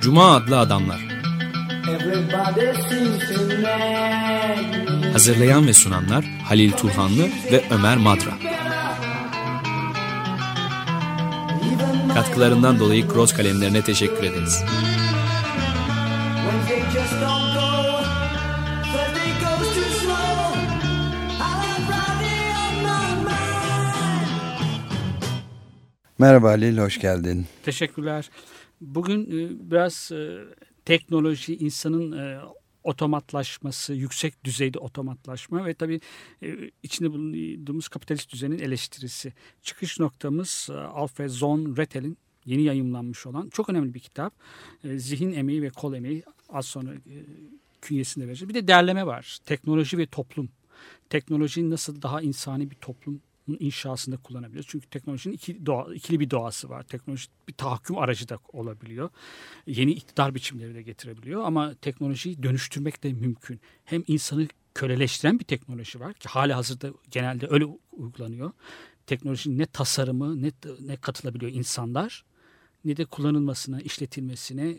Cuma adlı adamlar. Hazırlayan ve sunanlar Halil Turhanlı ve Ömer Madra. Katkılarından dolayı Cross kalemlerine teşekkür ederiz. Wednesday just don't go. Merhaba Halil, hoş geldin. Teşekkürler. Bugün e, biraz e, teknoloji, insanın e, otomatlaşması, yüksek düzeyde otomatlaşma ve tabii içinde bulunduğumuz kapitalist düzenin eleştirisi. Çıkış noktamız Alfred Zon Rettel'in yeni yayımlanmış olan çok önemli bir kitap. Zihin emeği ve kol emeği az sonra künyesinde vereceğiz. Bir de derleme var. Teknoloji ve toplum. Teknolojinin nasıl daha insani bir toplum inşasında kullanabiliyoruz. Çünkü teknolojinin iki doğa, ikili bir doğası var. Teknoloji bir tahakküm aracı da olabiliyor. Yeni iktidar biçimleri de getirebiliyor ama teknolojiyi dönüştürmek de mümkün. Hem insanı köleleştiren bir teknoloji var ki hali hazırda genelde öyle uygulanıyor. Teknolojinin ne tasarımı ne, ne katılabiliyor insanlar ne de kullanılmasına, işletilmesine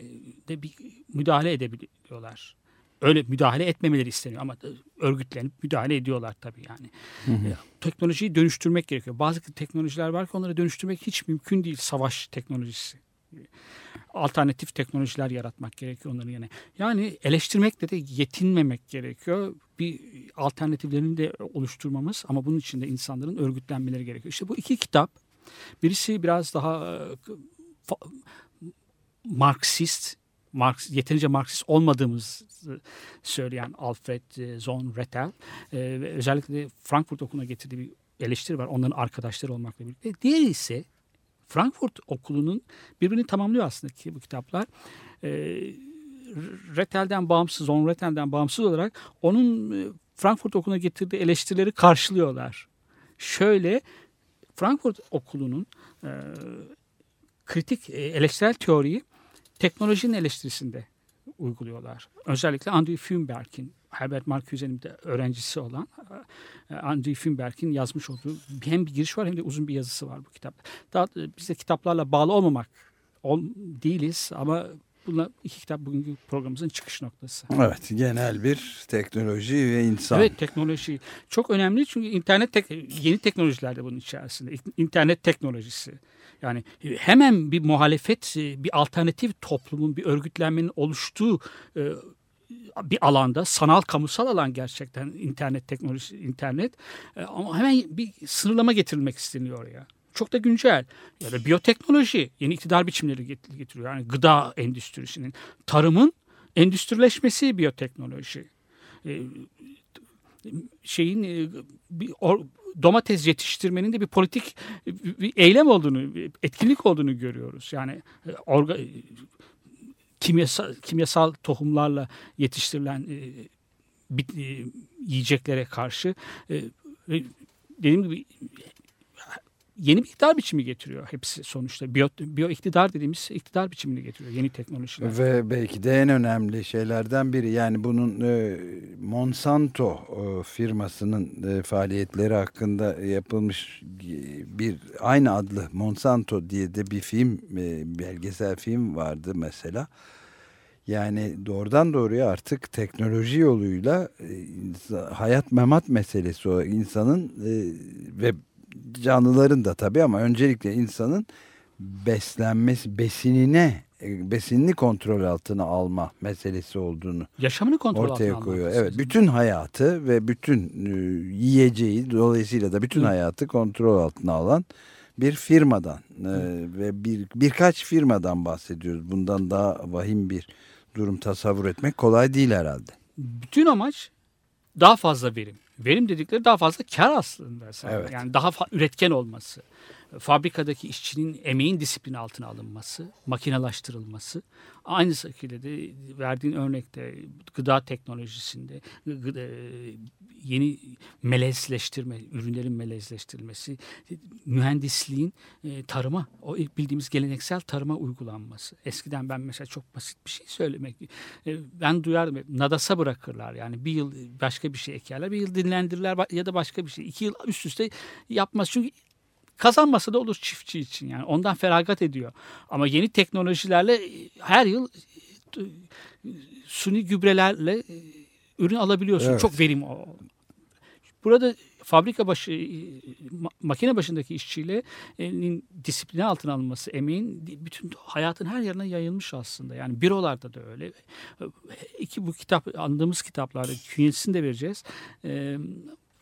de bir müdahale edebiliyorlar öyle müdahale etmemeleri isteniyor ama örgütlenip müdahale ediyorlar tabii yani. Hı hı. Teknolojiyi dönüştürmek gerekiyor. Bazı teknolojiler var ki onları dönüştürmek hiç mümkün değil. Savaş teknolojisi. Alternatif teknolojiler yaratmak gerekiyor onların yerine. Yani eleştirmekle de yetinmemek gerekiyor. Bir alternatiflerini de oluşturmamız ama bunun için de insanların örgütlenmeleri gerekiyor. İşte bu iki kitap birisi biraz daha Marksist Marx, yeterince Marksist olmadığımızı söyleyen Alfred e, Zon Rettel e, özellikle Frankfurt Okulu'na getirdiği bir eleştiri var onların arkadaşları olmakla birlikte. Diğeri ise Frankfurt Okulu'nun birbirini tamamlıyor aslında ki bu kitaplar. E, Rettel'den bağımsız, Zon Rettel'den bağımsız olarak onun e, Frankfurt Okulu'na getirdiği eleştirileri karşılıyorlar. Şöyle Frankfurt Okulu'nun e, kritik e, eleştirel teoriyi teknolojinin eleştirisinde uyguluyorlar. Özellikle Andrew Fünberg'in Herbert Marcuse'nin de öğrencisi olan e, Andrew Fünberg'in yazmış olduğu hem bir giriş var hem de uzun bir yazısı var bu kitapta. Daha biz de kitaplarla bağlı olmamak ol, değiliz ama Bunlar iki kitap bugünkü programımızın çıkış noktası. Evet genel bir teknoloji ve insan. Evet teknoloji çok önemli çünkü internet tek, yeni teknolojiler de bunun içerisinde. İnternet teknolojisi. Yani hemen bir muhalefet, bir alternatif toplumun, bir örgütlenmenin oluştuğu e, bir alanda sanal kamusal alan gerçekten internet teknolojisi internet e, ama hemen bir sınırlama getirilmek isteniyor oraya çok da güncel. Ya da biyoteknoloji yeni iktidar biçimleri getiriyor. Yani gıda endüstrisinin, tarımın endüstrileşmesi biyoteknoloji. Şeyin e, bir domates yetiştirmenin de bir politik bir eylem olduğunu, bir etkinlik olduğunu görüyoruz. Yani e, orga, kimyasal, kimyasal tohumlarla yetiştirilen e, bit, yiyeceklere karşı dediğim gibi yeni bir iktidar biçimi getiriyor hepsi sonuçta. Biyo, biyo iktidar dediğimiz iktidar biçimini getiriyor yeni teknolojiler. Ve belki de en önemli şeylerden biri yani bunun e, Monsanto e, firmasının e, faaliyetleri hakkında yapılmış bir aynı adlı Monsanto diye de bir film e, belgesel film vardı mesela. Yani doğrudan doğruya artık teknoloji yoluyla e, hayat memat meselesi o insanın e, ve canlıların da tabii ama öncelikle insanın beslenmesi, besinine besinini kontrol altına alma meselesi olduğunu yaşamını kontrol ortaya koyuyor. Evet, bütün hayatı ve bütün e, yiyeceği dolayısıyla da bütün hayatı kontrol altına alan bir firmadan e, ve bir birkaç firmadan bahsediyoruz. Bundan daha vahim bir durum tasavvur etmek kolay değil herhalde. Bütün amaç daha fazla verim verim dedikleri daha fazla kar aslında. Evet. Yani daha üretken olması fabrikadaki işçinin emeğin disiplin altına alınması, makinalaştırılması, aynı şekilde de verdiğin örnekte gıda teknolojisinde gıda, yeni melezleştirme, ürünlerin melezleştirilmesi, mühendisliğin e, tarıma, o bildiğimiz geleneksel tarıma uygulanması. Eskiden ben mesela çok basit bir şey söylemek, e, ben duyardım nadasa bırakırlar yani bir yıl başka bir şey ekerler, bir yıl dinlendirirler ya da başka bir şey. iki yıl üst üste yapmaz çünkü kazanmasa da olur çiftçi için yani ondan feragat ediyor. Ama yeni teknolojilerle e, her yıl e, suni gübrelerle e, ürün alabiliyorsun. Evet. Çok verim o. Burada fabrika başı ma- makine başındaki işçiyle e, disiplini altına alınması, emeğin bütün hayatın her yerine yayılmış aslında. Yani bürolarda da öyle. İki bu kitap andığımız kitaplarda künyesini de vereceğiz.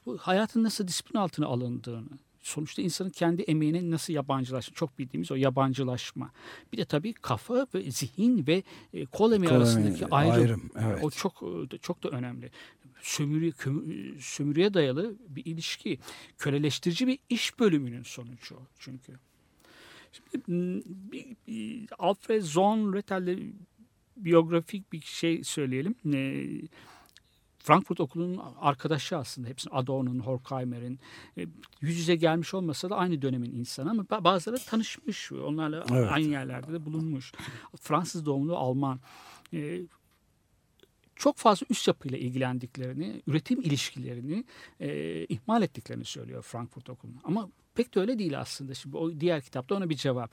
Bu hayatın nasıl disiplin altına alındığını, sonuçta insanın kendi emeğine nasıl yabancılaşma, çok bildiğimiz o yabancılaşma. Bir de tabii kafa ve zihin ve e, kol emeği Kol arasındaki emeği, ayrım. ayrım, evet. O çok çok da önemli. Sömürü, sömürüye dayalı bir ilişki, köleleştirici bir iş bölümünün sonucu çünkü. Şimdi, Alfred Zorn Rettel'de biyografik bir şey söyleyelim. Frankfurt Okulu'nun arkadaşı aslında. Hepsinin Adorno'nun, Horkheimer'in e, yüz yüze gelmiş olmasa da aynı dönemin insanı ama ba- bazıları tanışmış. Onlarla Evet. aynı yerlerde de bulunmuş. Fransız doğumlu Alman. E, çok fazla üst yapıyla ilgilendiklerini, üretim ilişkilerini e, ihmal ettiklerini söylüyor Frankfurt Okulu'nun. Ama pek de öyle değil aslında. Şimdi o diğer kitapta ona bir cevap.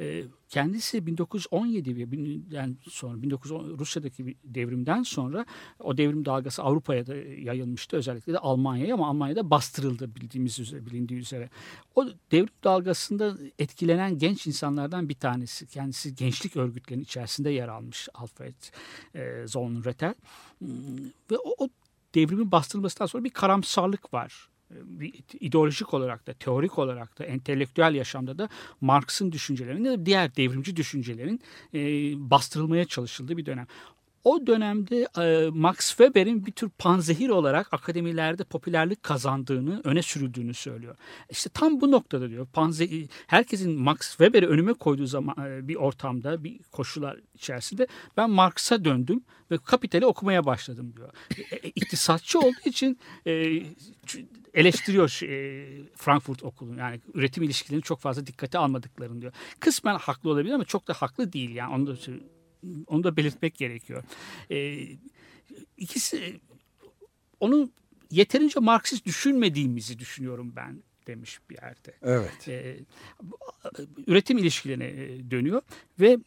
E, kendisi 1917 ve bin- yani sonra 1910 Rusya'daki bir devrimden sonra o devrim dalgası Avrupa'ya da yayılmıştı. Özellikle de Almanya'ya ama Almanya'da bastırıldı bildiğimiz üzere, bilindiği üzere. O devrim dalgasında etkilenen genç insanlardan bir tanesi. Kendisi gençlik örgütlerinin içerisinde yer almış Alfred e, Zorn Rettel. Hmm, Ve o, o devrimin bastırılmasından sonra bir karamsarlık var. İdeolojik olarak da, teorik olarak da, entelektüel yaşamda da Marx'ın düşüncelerinin da diğer devrimci düşüncelerin bastırılmaya çalışıldığı bir dönem. O dönemde e, Max Weber'in bir tür panzehir olarak akademilerde popülerlik kazandığını, öne sürüldüğünü söylüyor. İşte tam bu noktada diyor. Panzehir, herkesin Max Weber'i önüme koyduğu zaman e, bir ortamda, bir koşullar içerisinde ben Marx'a döndüm ve Kapital'i okumaya başladım diyor. E, e, iktisatçı olduğu için eleştiriyor Frankfurt Okulu'nu. Yani üretim ilişkilerini çok fazla dikkate almadıklarını diyor. Kısmen haklı olabilir ama çok da haklı değil yani. Onu da onu da belirtmek gerekiyor. Ee, ikisi onu yeterince Marksist düşünmediğimizi düşünüyorum ben demiş bir yerde. Evet. Bu, üretim ilişkilerine e, dönüyor ve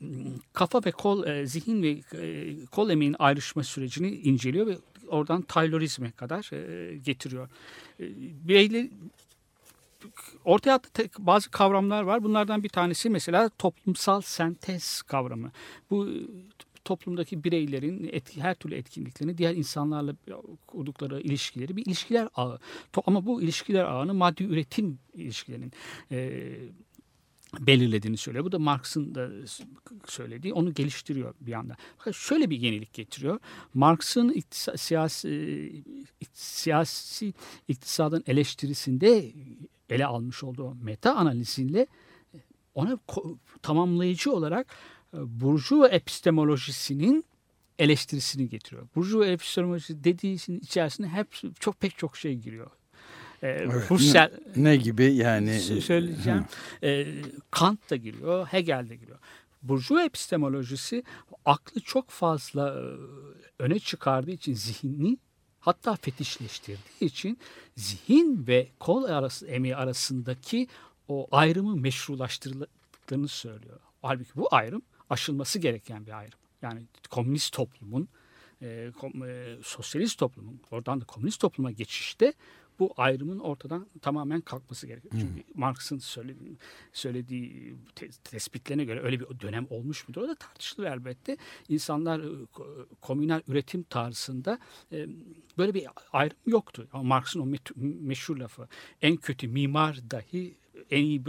kafa ve kol, e, zihin ve e, kol emeğin ayrışma sürecini inceliyor ve oradan Taylorizme kadar e, getiriyor. E, ortaya attığı bazı kavramlar var. Bunlardan bir tanesi mesela toplumsal sentez kavramı. Bu toplumdaki bireylerin etki, her türlü etkinliklerini diğer insanlarla kurdukları ilişkileri bir ilişkiler ağı. Ama bu ilişkiler ağını maddi üretim ilişkilerinin e, belirlediğini söylüyor. Bu da Marx'ın da söylediği. Onu geliştiriyor bir anda. Fakat şöyle bir yenilik getiriyor. Marx'ın iktisa- siyasi, e, siyasi iktisadın eleştirisinde ele almış olduğu meta analiziyle ona ko- tamamlayıcı olarak e, Burjuva epistemolojisinin eleştirisini getiriyor. Burjuva epistemolojisi dediği işin içerisine hep çok pek çok şey giriyor. Ee, Evet. Husserl, Ne gibi yani? Söyleyeceğim. Ee, Kant da giriyor, Hegel de giriyor. Burjuva epistemolojisi aklı çok fazla e, öne çıkardığı için zihni hatta fetişleştirdiği için zihin ve kol arası emeği arasındaki o ayrımı meşrulaştırıldığını söylüyor. Halbuki bu ayrım aşılması gereken bir ayrım. Yani komünist toplumun e, kom- e, sosyalist toplumun oradan da komünist topluma geçişte bu ayrımın ortadan tamamen kalkması gerekiyor. Çünkü Marx'ın söylediği, söylediği te- tespitlerine göre öyle bir dönem olmuş mudur? O da tartışılır elbette. İnsanlar e, ko- komünel üretim tarzında e, böyle bir ayrım yoktu. Ama Marx'ın o meşhur lafı en kötü mimar dahi en iyi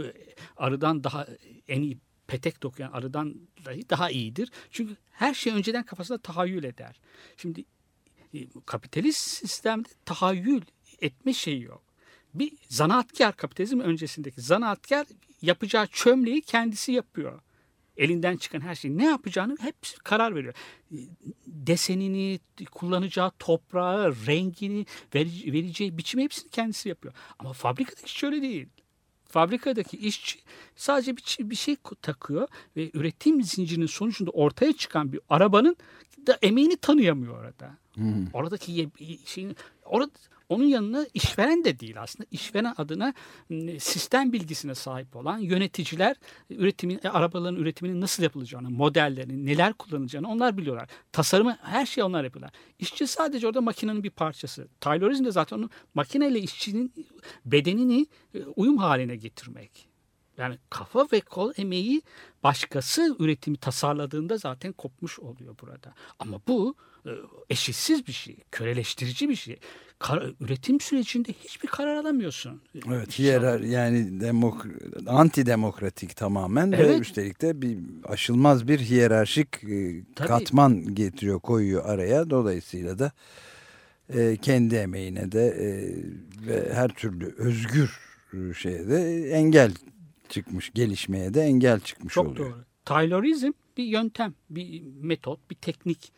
arıdan daha en iyi petek dokuyan arıdan dahi daha iyidir. Çünkü her şey önceden kafasında tahayyül eder. Şimdi kapitalist sistemde tahayyül etme şeyi yok. Bir zanaatkar kapitalizm öncesindeki zanaatkar yapacağı çömleği kendisi yapıyor. Elinden çıkan her şeyi ne yapacağını hep karar veriyor. Desenini, kullanacağı toprağı, rengini, vere- vereceği biçimi hepsini kendisi yapıyor. Ama fabrikadaki şöyle değil. Fabrikadaki işçi sadece bir, şey- bir şey takıyor ve üretim zincirinin sonucunda ortaya çıkan bir arabanın da emeğini tanıyamıyor orada. Oradaki ye- şeyin orada Onun yanına işveren de değil aslında. İşveren adına m, sistem bilgisine sahip olan yöneticiler üretimin, e, arabaların üretiminin nasıl yapılacağını, modellerini, neler kullanılacağını onlar biliyorlar. Tasarımı her şeyi onlar yapıyorlar. İşçi sadece orada makinenin bir parçası. Taylorizm de zaten onu makineyle işçinin bedenini e, uyum haline getirmek. Yani kafa ve kol emeği başkası üretimi tasarladığında zaten kopmuş oluyor burada. Ama bu eşitsiz bir şey, köleleştirici bir şey. Kar- üretim sürecinde hiçbir karar alamıyorsun. Evet, İşçi hiyerar yani demok antidemokratik tamamen ve Evet. üstelik de bir aşılmaz bir hiyerarşik e, Tabii. katman getiriyor, koyuyor araya. Dolayısıyla da e, kendi emeğine de e, ve her türlü özgür e, şeye de engel çıkmış, gelişmeye de engel çıkmış Çok oluyor. doğru. Taylorizm bir yöntem, bir metot, bir teknik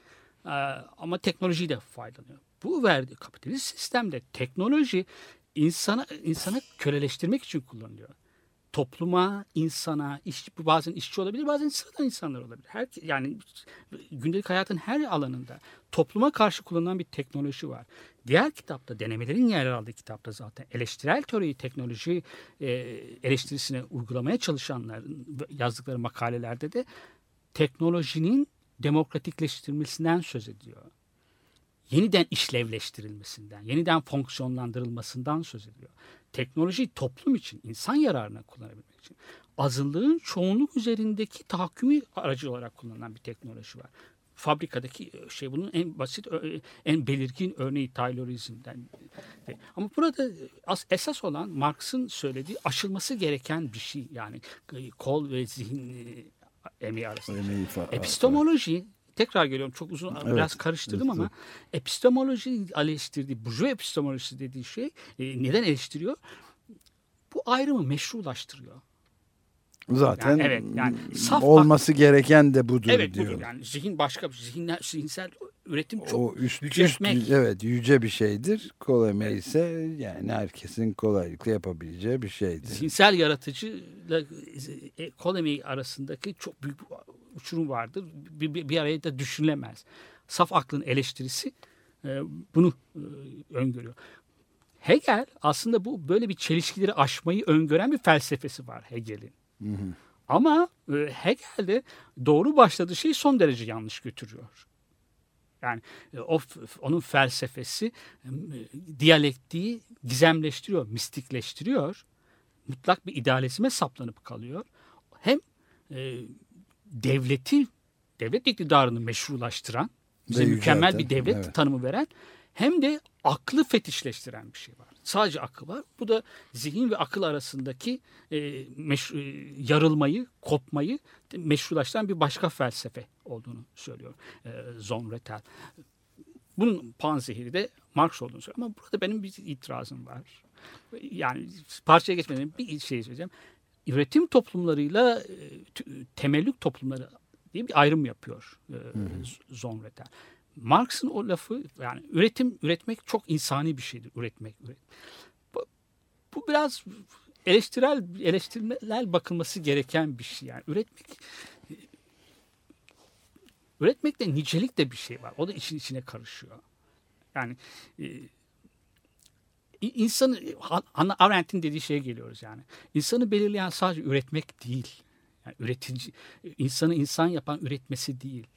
Ee, ama teknolojiyi de faydalanıyor. Bu verdiği kapitalist sistemde teknoloji insana insana köleleştirmek için kullanılıyor. Topluma, insana, iş, bazen işçi olabilir, bazen sıradan insanlar olabilir. Her, yani gündelik hayatın her alanında topluma karşı kullanılan bir teknoloji var. Diğer kitapta, denemelerin yer aldığı kitapta zaten eleştirel teoriyi teknoloji e, eleştirisine uygulamaya çalışanların yazdıkları makalelerde de teknolojinin demokratikleştirilmesinden söz ediyor. Yeniden işlevleştirilmesinden, yeniden fonksiyonlandırılmasından söz ediyor. Teknoloji toplum için, insan yararına kullanabilmek için. Azınlığın çoğunluk üzerindeki tahakkümü aracı olarak kullanılan bir teknoloji var. Fabrikadaki şey bunun en basit, ö- en belirgin örneği Taylorizm'den. Ama burada as- esas olan Marx'ın söylediği aşılması gereken bir şey. Yani kol ve zihin e, emeği arasında. Emeği Epistemoloji tekrar geliyorum çok uzun Evet, biraz karıştırdım ama epistemoloji eleştirdiği burjuva epistemolojisi dediği şey e, neden eleştiriyor? Bu ayrımı meşrulaştırıyor. Zaten Yani evet, yani saf olması gereken de budur evet diyor. budur yani zihin başka bir zihinler, zihinsel üretim çok o üst, yüceltmek. üst- evet yüce bir şeydir. Kol emeği ise yani herkesin kolaylıkla yapabileceği bir şeydir. zihinsel yaratıcıyla e, kol emeği arasındaki çok büyük uçurum vardır. Bir, bir, bir araya da düşünülemez. Saf aklın eleştirisi e, bunu e, öngörüyor. Hegel aslında bu böyle bir çelişkileri aşmayı öngören bir felsefesi var Hegel'in. Ama e, Hegel'de doğru başladığı şey son derece yanlış götürüyor. Yani e, o onun felsefesi e, diyalektiği gizemleştiriyor, mistikleştiriyor. Mutlak bir idealizme saplanıp kalıyor. Hem e, devleti, devlet iktidarını meşrulaştıran, bize mükemmel yücelten, bir devlet evet. tanımı veren hem de aklı fetişleştiren bir şey var. Sadece akıl var. Bu da zihin ve akıl arasındaki e, meşru- e, yarılmayı, kopmayı meşrulaştıran bir başka felsefe olduğunu söylüyor e, Zonretel. Bunun panzehiri de Marx olduğunu söylüyor. Ama burada benim bir itirazım var. Yani parçaya geçmeden bir şey söyleyeceğim. Üretim toplumlarıyla e, temellük toplumları diye bir ayrım yapıyor e, Zonretel. Marx'ın o lafı yani üretim üretmek çok insani bir şeydir. Üretmek. üret. Bu, bu biraz eleştirel eleştirmeler bakılması gereken bir şey. Yani üretmek üretmekte nicelik de bir şey var. O da için içine karışıyor. Yani e, insanı Hannah Arendt'in dediği şeye geliyoruz yani. İnsanı belirleyen sadece üretmek değil. Yani üretici insanı insan yapan üretmesi değil.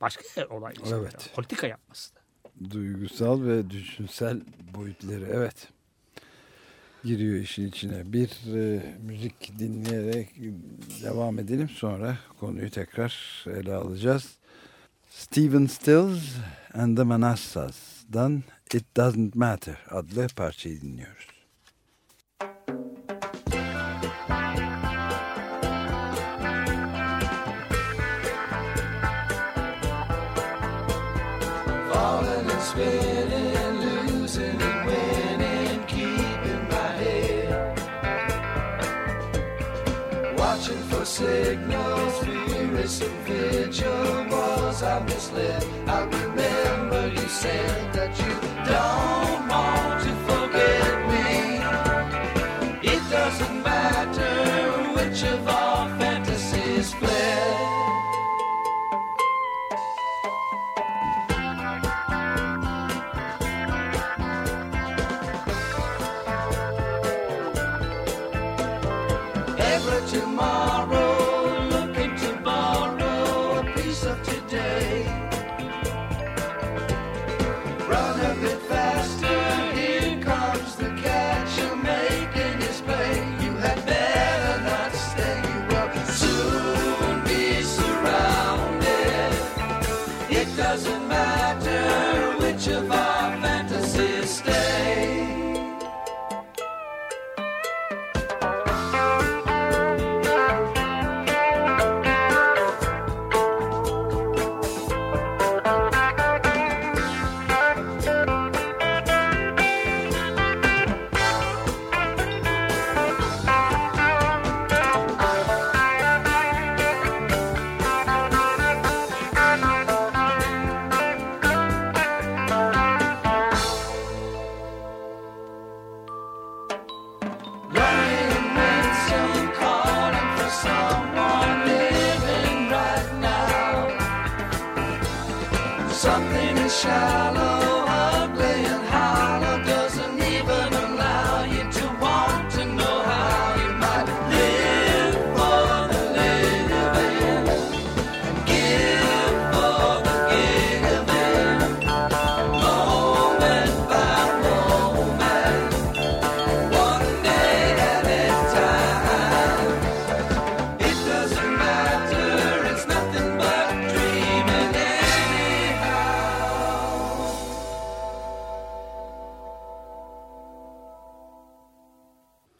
Başka olay. işte. Evet. Politika yapması da. Duygusal ve düşünsel boyutları evet giriyor işin içine. Bir e, müzik dinleyerek devam edelim sonra konuyu tekrar ele alacağız. Stephen Stills and the Manassas'dan It Doesn't Matter adlı parçayı dinliyoruz. Falling and spinning, losing and winning, keeping my head. Watching for signals, vigil. Was I misled? I remember said that you don't want to forget me. It doesn't matter which of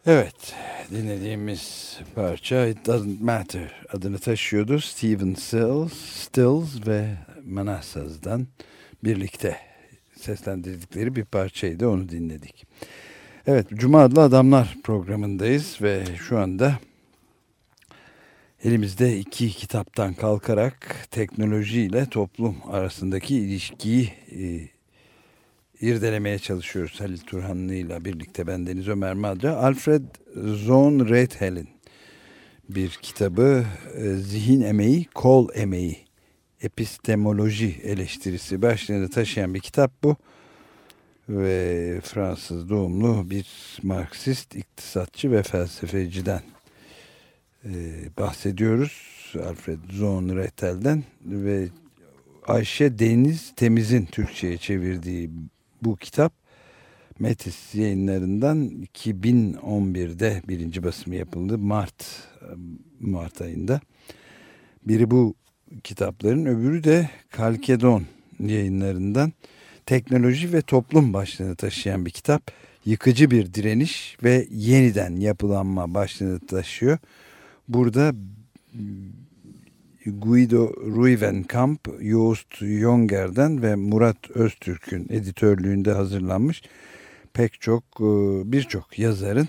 Evet, dinlediğimiz parça It Doesn't Matter adını taşıyordu. Steven Stills, Stills ve Manassas'dan birlikte seslendirdikleri bir parçaydı. Onu dinledik. Evet, Cuma adlı Adamlar programındayız ve şu anda elimizde iki kitaptan kalkarak teknolojiyle toplum arasındaki ilişkiyi e, irdelemeye çalışıyoruz Halil Turhanlı ile birlikte ben Deniz Ömer Madra. Alfred Zon Redhel'in bir kitabı e, Zihin Emeği, Kol Emeği, Epistemoloji eleştirisi başlığını taşıyan bir kitap bu. Ve Fransız doğumlu bir Marksist, iktisatçı ve felsefeciden e, bahsediyoruz. Alfred Zon Redhel'den ve Ayşe Deniz Temiz'in Türkçe'ye çevirdiği bu kitap Metis yayınlarından 2011'de birinci basımı yapıldı. Mart Mart ayında. Biri bu kitapların öbürü de Kalkedon yayınlarından teknoloji ve toplum başlığını taşıyan bir kitap. Yıkıcı bir direniş ve yeniden yapılanma başlığını taşıyor. Burada Guido Ruivenkamp, Joost Jonger'den ve Murat Öztürk'ün editörlüğünde hazırlanmış pek çok e, birçok yazarın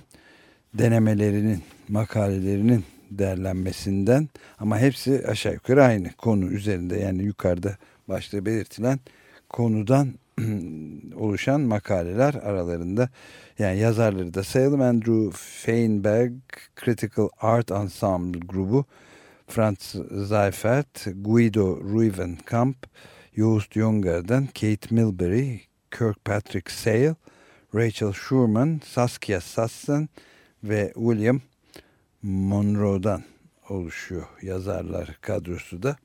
denemelerinin, makalelerinin derlenmesinden ama hepsi aşağı yukarı aynı konu üzerinde. Yani yukarıda başta belirtilen konudan oluşan makaleler aralarında. Yani yazarları da sayalım. Andrew Feinberg Critical Art Ensemble grubu Franz Seifert, Guido Ruivenkamp, Joost Jonger'den Kate Milbury, Kirkpatrick Sale, Rachel Schurman, Saskia Sassen ve William Monroe'dan oluşuyor yazarlar kadrosu da.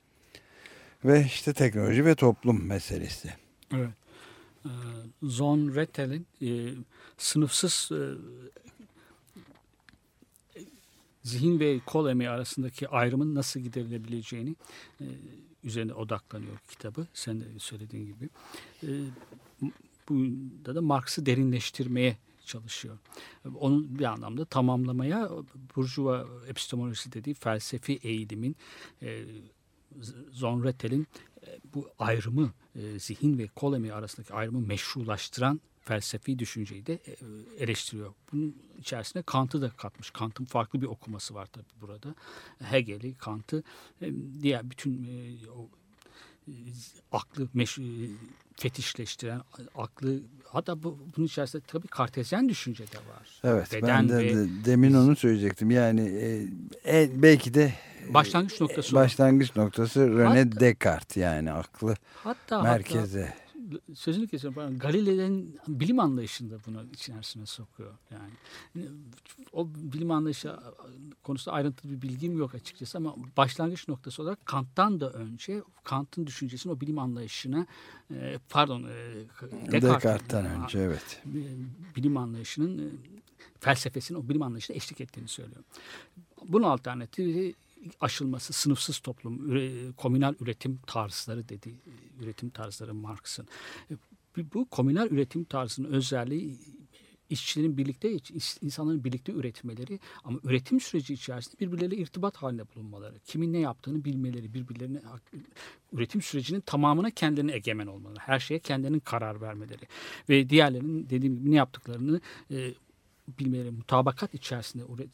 Ve işte teknoloji ve toplum meselesi. Evet. Ee, Zon Rettel'in e, sınıfsız e, zihin ve kol emeği arasındaki ayrımın nasıl giderilebileceğini e, üzerine odaklanıyor kitabı. Sen de söylediğin gibi. E, bunda da Marx'ı derinleştirmeye çalışıyor. Onun bir anlamda tamamlamaya Burjuva epistemolojisi dediği felsefi eğilimin e, Zon Rettel'in e, bu ayrımı e, zihin ve kol emeği arasındaki ayrımı meşrulaştıran felsefi düşünceyi de e, eleştiriyor. Bunun içerisine Kant'ı da katmış. Kant'ın farklı bir okuması var tabii burada. Hegel'i, Kant'ı, e, diğer bütün e, o aklı meş, fetişleştiren, aklı hatta bu, bunun içerisinde tabii kartezyen düşünce de var. Evet Beden ben de, ve- de demin onu söyleyecektim. Yani e, e, belki de Başlangıç noktası başlangıç noktası René Descartes yani aklı hatta, merkeze. Sözünü kesiyorum. pardon. Galile'nin bilim anlayışını da bunu içerisine sokuyor. Yani o bilim anlayışı konusunda ayrıntılı bir bilgim yok açıkçası ama başlangıç noktası olarak Kant'tan da önce Kant'ın düşüncesini o bilim anlayışına e, pardon e, Descartes'ten önce evet. Bilim anlayışının e, felsefesinin o bilim anlayışına eşlik ettiğini söylüyor. Bunun alternatifi aşılması sınıfsız toplum, üre, komünal üretim tarzları dedi. Üretim tarzları Marx'ın. E, bu komünal üretim tarzının özelliği işçilerin birlikte, insanların birlikte üretmeleri ama üretim süreci içerisinde birbirleriyle irtibat halinde bulunmaları, kimin ne yaptığını bilmeleri, birbirlerine üretim sürecinin tamamına kendilerine egemen olmaları, her şeye kendilerinin karar vermeleri ve diğerlerinin dediğim gibi ne yaptıklarını e, bilmeleri, mutabakat içerisinde e,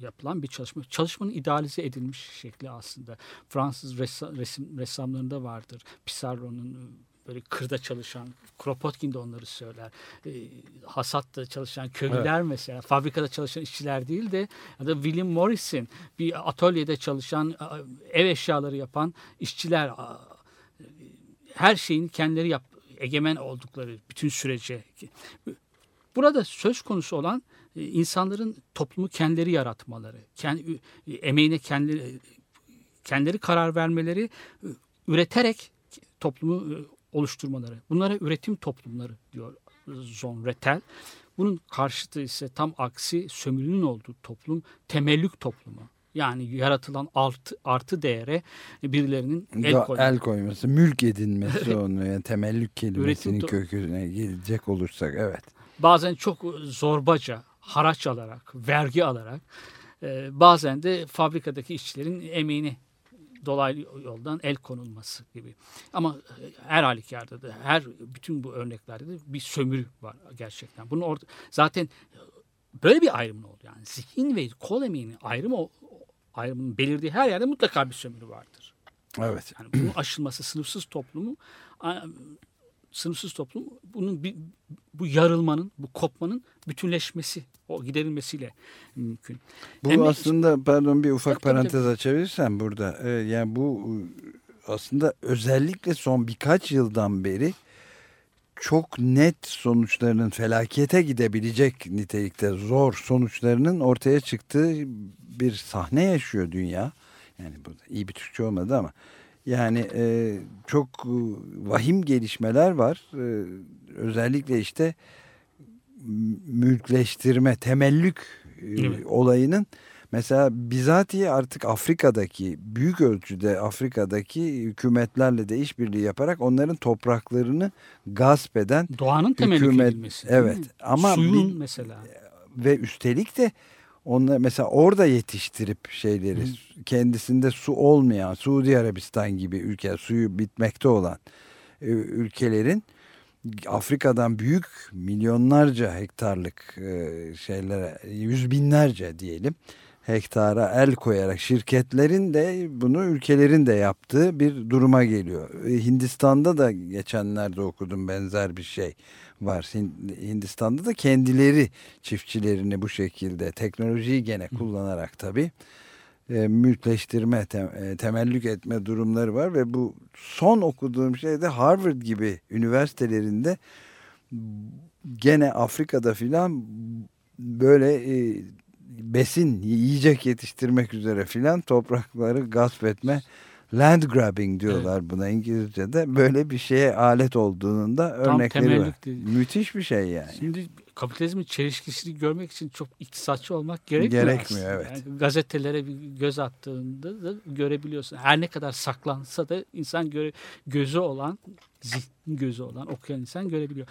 yapılan bir çalışma. Çalışmanın idealize edilmiş şekli aslında. Fransız resim, ressamlarında vardır. Pissarro'nun böyle kırda çalışan, Kropotkin de onları söyler. E, hasatta çalışan köylüler evet. mesela, fabrikada çalışan işçiler değil de ya da William Morris'in bir atölyede çalışan, ev eşyaları yapan işçiler her şeyin kendileri yap, egemen oldukları bütün sürece. Burada söz konusu olan e, insanların toplumu kendileri yaratmaları, kendi, emeğine kendileri, kendileri karar vermeleri, üreterek toplumu e, oluşturmaları. Bunlara üretim toplumları diyor Zon Retel. Bunun karşıtı ise tam aksi sömürünün olduğu toplum temellük toplumu. Yani yaratılan artı, artı değere birilerinin el, koyması. el koyması, mülk edinmesi onu yani temellük kelimesinin köküne gelecek olursak evet. Bazen çok zorbaca, haraç alarak, vergi alarak e, bazen de fabrikadaki işçilerin emeğini dolaylı yoldan el konulması gibi. Ama e, her halükarda da her bütün bu örneklerde de bir sömürü var gerçekten. Bunun orada zaten böyle bir ayrımın oldu yani zihin ve kol emeğinin ayrımı ayrımının belirdiği her yerde mutlaka bir sömürü vardır. Evet. Yani bunun aşılması sınıfsız toplumu sınıfsız toplum bunun bir, bu yarılmanın, bu kopmanın bütünleşmesi, o giderilmesiyle mümkün. Bu Hem aslında pardon bir ufak tabii, parantez tabii. açabilirsem burada. E, yani bu aslında özellikle son birkaç yıldan beri çok net sonuçlarının felakete gidebilecek nitelikte zor sonuçlarının ortaya çıktığı bir sahne yaşıyor dünya. Yani bu iyi bir Türkçe olmadı ama yani e, çok e, vahim gelişmeler var. E, özellikle işte mülkleştirme, temellük e, olayının mesela bizatihi artık Afrika'daki büyük ölçüde Afrika'daki hükümetlerle de işbirliği yaparak onların topraklarını gasp eden doğanın temellük hükümet, edilmesi. Evet. Ama suyun bir, mesela ve üstelik de onlar mesela orada yetiştirip şeyleri Hı. kendisinde su olmayan Suudi Arabistan gibi ülke suyu bitmekte olan e, ülkelerin Afrika'dan büyük milyonlarca hektarlık e, şeylere yüz binlerce diyelim hektara el koyarak şirketlerin de bunu ülkelerin de yaptığı bir duruma geliyor. E, Hindistan'da da geçenlerde okudum benzer bir şey var. Hindistan'da da kendileri çiftçilerini bu şekilde teknolojiyi gene kullanarak tabii e, mülkleştirme, tem, e, temellük etme durumları var ve bu son okuduğum şey de Harvard gibi üniversitelerinde gene Afrika'da filan böyle e, besin, yiyecek yetiştirmek üzere filan toprakları gasp etme land grabbing diyorlar evet. buna İngilizce'de. Böyle bir şeye alet olduğunun da örnekleri var. Değil. Müthiş bir şey yani. Şimdi kapitalizmin çelişkisini görmek için çok iktisatçı olmak gerekmiyor. Gerekmiyor aslında. evet. Yani gazetelere bir göz attığında da görebiliyorsun. Her ne kadar saklansa da insan göre, gözü olan, zihnin gözü olan okuyan insan görebiliyor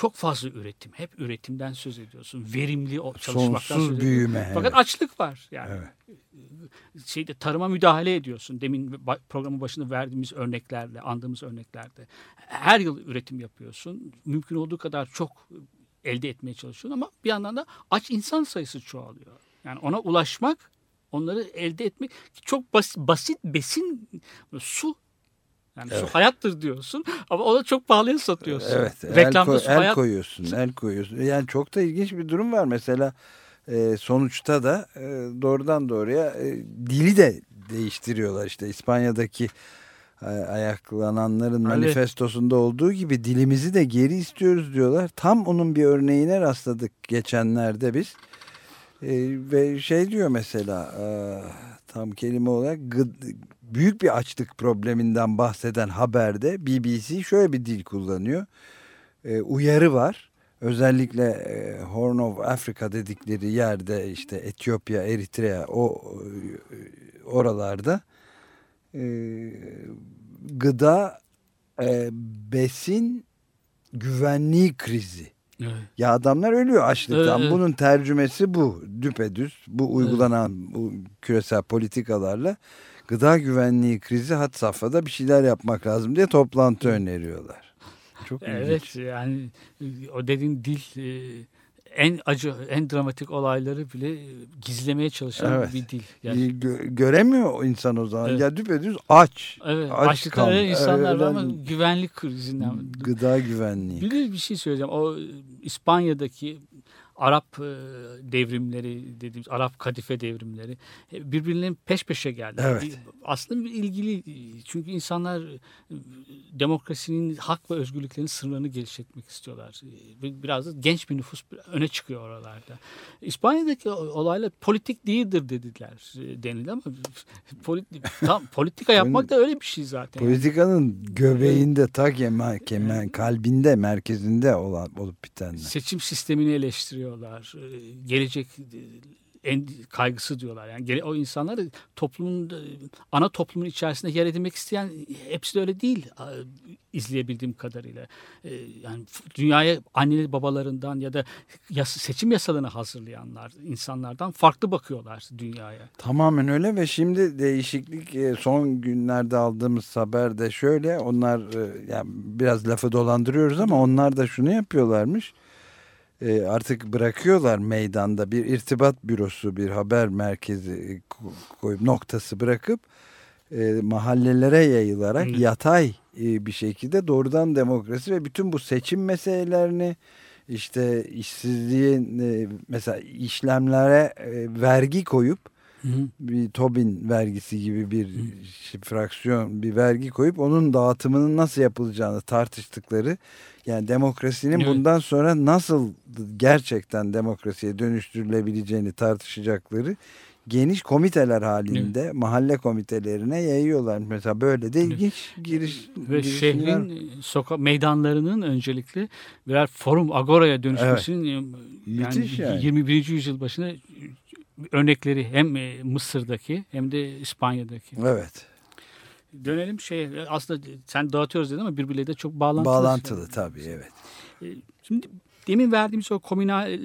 çok fazla üretim. Hep üretimden söz ediyorsun. Verimli çalışmaktan Sonsuz söz büyüme. Fakat evet. açlık var. Yani evet. şeyde tarıma müdahale ediyorsun. Demin programın başında verdiğimiz örneklerle, andığımız örneklerde. Her yıl üretim yapıyorsun. Mümkün olduğu kadar çok elde etmeye çalışıyorsun ama bir yandan da aç insan sayısı çoğalıyor. Yani ona ulaşmak, onları elde etmek çok basit, basit besin, su yani evet. su hayattır diyorsun ama ona çok pahalıya satıyorsun. Evet. Reklamda el, koy, su el koyuyorsun, el koyuyorsun. Yani çok da ilginç bir durum var. Mesela e, sonuçta da e, doğrudan doğruya e, dili de değiştiriyorlar. İşte İspanya'daki e, ayaklananların Öyle. manifestosunda olduğu gibi dilimizi de geri istiyoruz diyorlar. Tam onun bir örneğine rastladık geçenlerde biz. ve şey diyor mesela e, tam kelime olarak gıd, büyük bir açlık probleminden bahseden haberde BBC şöyle bir dil kullanıyor. E, uyarı var. Özellikle e, Horn of Africa dedikleri yerde işte Etiyopya, Eritrea o e, oralarda e, gıda e, besin güvenliği krizi. Evet. Ya adamlar ölüyor açlıktan. Evet, Bunun tercümesi bu. Düpedüz. Bu uygulanan evet. bu küresel politikalarla gıda güvenliği krizi hat safhada bir şeyler yapmak lazım diye toplantı öneriyorlar. Çok evet ilginç. yani o dediğin dil e, en acı, en dramatik olayları bile gizlemeye çalışan evet. bir dil. Yani. Gö göremiyor insan o zaman. Evet. Ya düpedüz aç. Evet. Aç Açlıkta insanlar var ama güvenlik krizinden. Gıda güvenliği. Bir, bir şey söyleyeceğim. O İspanya'daki Arap e, devrimleri dediğimiz Arap kadife devrimleri e, birbirlerinin peş peşe geldi. Evet. Aslında ilgili çünkü insanlar e, demokrasinin hak ve özgürlüklerin sınırlarını geliştirmek istiyorlar. Biraz da genç bir nüfus öne çıkıyor oralarda. İspanya'daki olaylar politik değildir dediler denildi ama politik, tam, politika yapmak da öyle bir şey zaten. Politikanın göbeğinde ta kemen, kemen kalbinde merkezinde olan olup bitenler. Seçim sistemini eleştiriyor diyorlar. Ee, gelecek en kaygısı diyorlar. Yani o insanlar toplumun ana toplumun içerisinde yer edinmek isteyen hepsi de öyle değil izleyebildiğim kadarıyla. Yani dünyaya anneleri babalarından ya da seçim yasalarını hazırlayanlar insanlardan farklı bakıyorlar dünyaya. Tamamen öyle ve şimdi değişiklik e, son günlerde aldığımız haber de şöyle onlar e, yani biraz lafı dolandırıyoruz ama onlar da şunu yapıyorlarmış e, artık bırakıyorlar meydanda bir irtibat bürosu bir haber merkezi e, koyup noktası bırakıp e, mahallelere yayılarak Hı. yatay e, bir şekilde doğrudan demokrasi ve bütün bu seçim meselelerini işte işsizliğin e, mesela işlemlere e, vergi koyup Hı hı. bir Tobin vergisi gibi bir hı. fraksiyon bir vergi koyup onun dağıtımının nasıl yapılacağını tartıştıkları yani demokrasinin evet. bundan sonra nasıl gerçekten demokrasiye dönüştürülebileceğini tartışacakları geniş komiteler halinde evet. mahalle komitelerine yayıyorlar. Mesela böyle de ilginç evet. giriş ve şehrin soka meydanlarının öncelikle birer forum agoraya dönüşmesinin evet. yani, yani 21. yüzyıl başında örnekleri hem e, Mısır'daki hem de İspanya'daki. Evet. Dönelim şey aslında sen dağıtıyoruz dedin ama birbirleriyle de çok bağlantılı. Bağlantılı tabii evet. E, şimdi demin verdiğimiz o komünal e,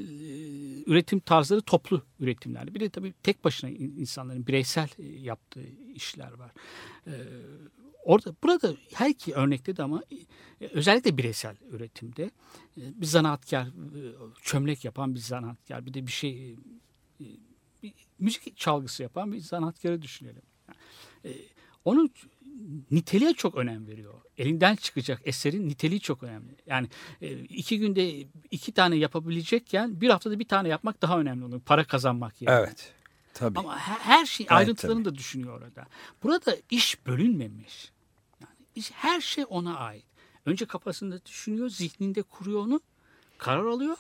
üretim tarzları toplu üretimler. Bir de tabii tek başına insanların bireysel yaptığı işler var. Orada burada her iki örnekte de ama özellikle bireysel üretimde bir zanaatkar çömlek yapan bir zanaatkar bir de bir şey müzik çalgısı yapan bir sanatkarı düşünelim. E, onun niteliğe çok önem veriyor. Elinden çıkacak eserin niteliği çok önemli. Yani e, iki günde iki tane yapabilecekken bir haftada bir tane yapmak daha önemli oluyor. Para kazanmak yani. Evet. Tabii. Ama her, her şey ayrıntılarını evet, da düşünüyor orada. Burada iş bölünmemiş. Yani iş, her şey ona ait. Önce kafasında düşünüyor, zihninde kuruyor onu, karar alıyor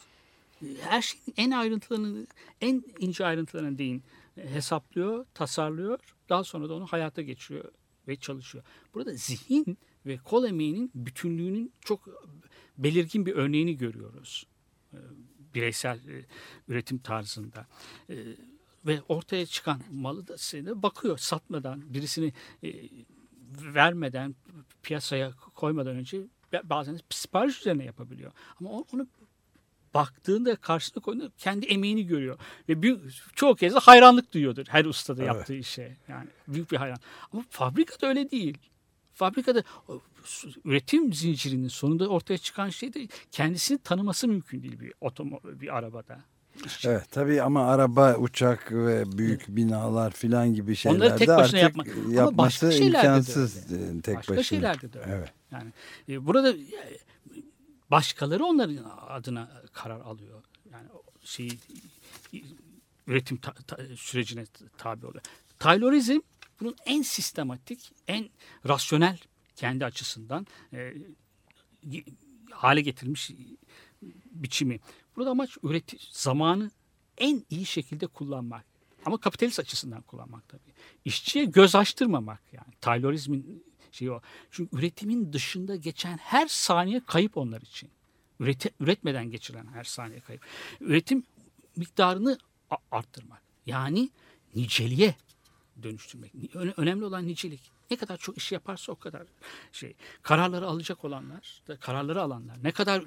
her şeyin en ayrıntılarını, en ince ayrıntılarına değin hesaplıyor, tasarlıyor. Daha sonra da onu hayata geçiriyor ve çalışıyor. Burada zihin ve kol emeğinin bütünlüğünün çok belirgin bir örneğini görüyoruz. Ee, bireysel e, üretim tarzında. Ee, ve ortaya çıkan malı da size bakıyor satmadan, birisini e, vermeden, piyasaya koymadan önce bazen sipariş üzerine yapabiliyor. Ama onu baktığında karşısına koyduğunda kendi emeğini görüyor. Ve büyük, çoğu kez de hayranlık duyuyordur her ustada evet. yaptığı işe. Yani büyük bir hayran. Ama fabrikada öyle değil. Fabrikada üretim zincirinin sonunda ortaya çıkan şey de kendisini tanıması mümkün değil bir otomo bir arabada. İşçi. Evet tabii ama araba, uçak ve büyük binalar filan gibi şeylerde Onları tek başına artık yapmak. yapması ama başka imkansız de öyle. tek başka başına. şeylerde de öyle. Evet. Yani e, burada başkaları onların adına karar alıyor. Yani şey üretim ta, ta, sürecine tabi oluyor. Taylorizm bunun en sistematik, en rasyonel kendi açısından e, hale getirilmiş biçimi. Burada amaç üretim zamanı en iyi şekilde kullanmak. Ama kapitalist açısından kullanmak tabii. İşçiye göz açtırmamak yani. Taylorizmin şeyi o. Çünkü üretimin dışında geçen her saniye kayıp onlar için. Üreti, üretmeden geçiren her saniye kayıp. Üretim miktarını arttırmak. Yani niceliğe dönüştürmek. Önemli olan nicelik. Ne kadar çok iş yaparsa o kadar şey. Kararları alacak olanlar, kararları alanlar ne kadar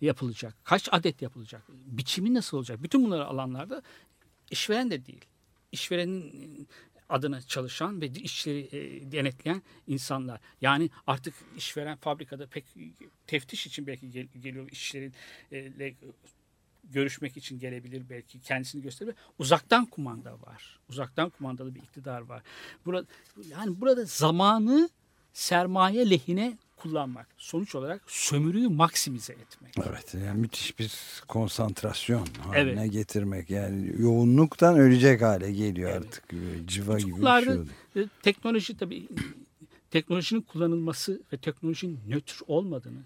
yapılacak, kaç adet yapılacak, biçimi nasıl olacak, bütün bunları alanlarda işveren de değil. İşverenin adına çalışan ve işleri e, denetleyen insanlar. Yani artık işveren fabrikada pek teftiş için belki gel, geliyor işleriyle görüşmek için gelebilir belki kendisini gösterebilir. Uzaktan kumanda var. Uzaktan kumandalı bir iktidar var. Burada yani burada zamanı sermaye lehine kullanmak. Sonuç olarak sömürüyü maksimize etmek. Evet yani müthiş bir konsantrasyon haline evet. getirmek. Yani yoğunluktan ölecek hale geliyor evet. artık. Civa gibi bir şey. E, teknoloji tabii teknolojinin kullanılması ve teknolojinin nötr olmadığını,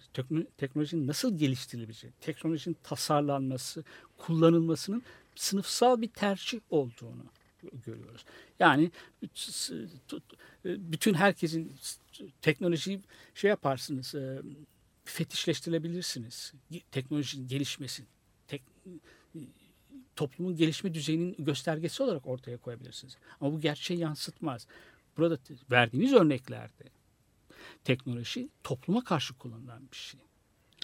teknolojinin nasıl geliştirilebileceği, teknolojinin tasarlanması, kullanılmasının sınıfsal bir tercih olduğunu görüyoruz. Yani bütün herkesin teknolojiyi şey yaparsınız, e, fetişleştirebilirsiniz. Teknolojinin gelişmesi, tek, toplumun gelişme düzeyinin göstergesi olarak ortaya koyabilirsiniz. Ama bu gerçeği yansıtmaz. Burada verdiğimiz örneklerde teknoloji topluma karşı kullanılan bir şey.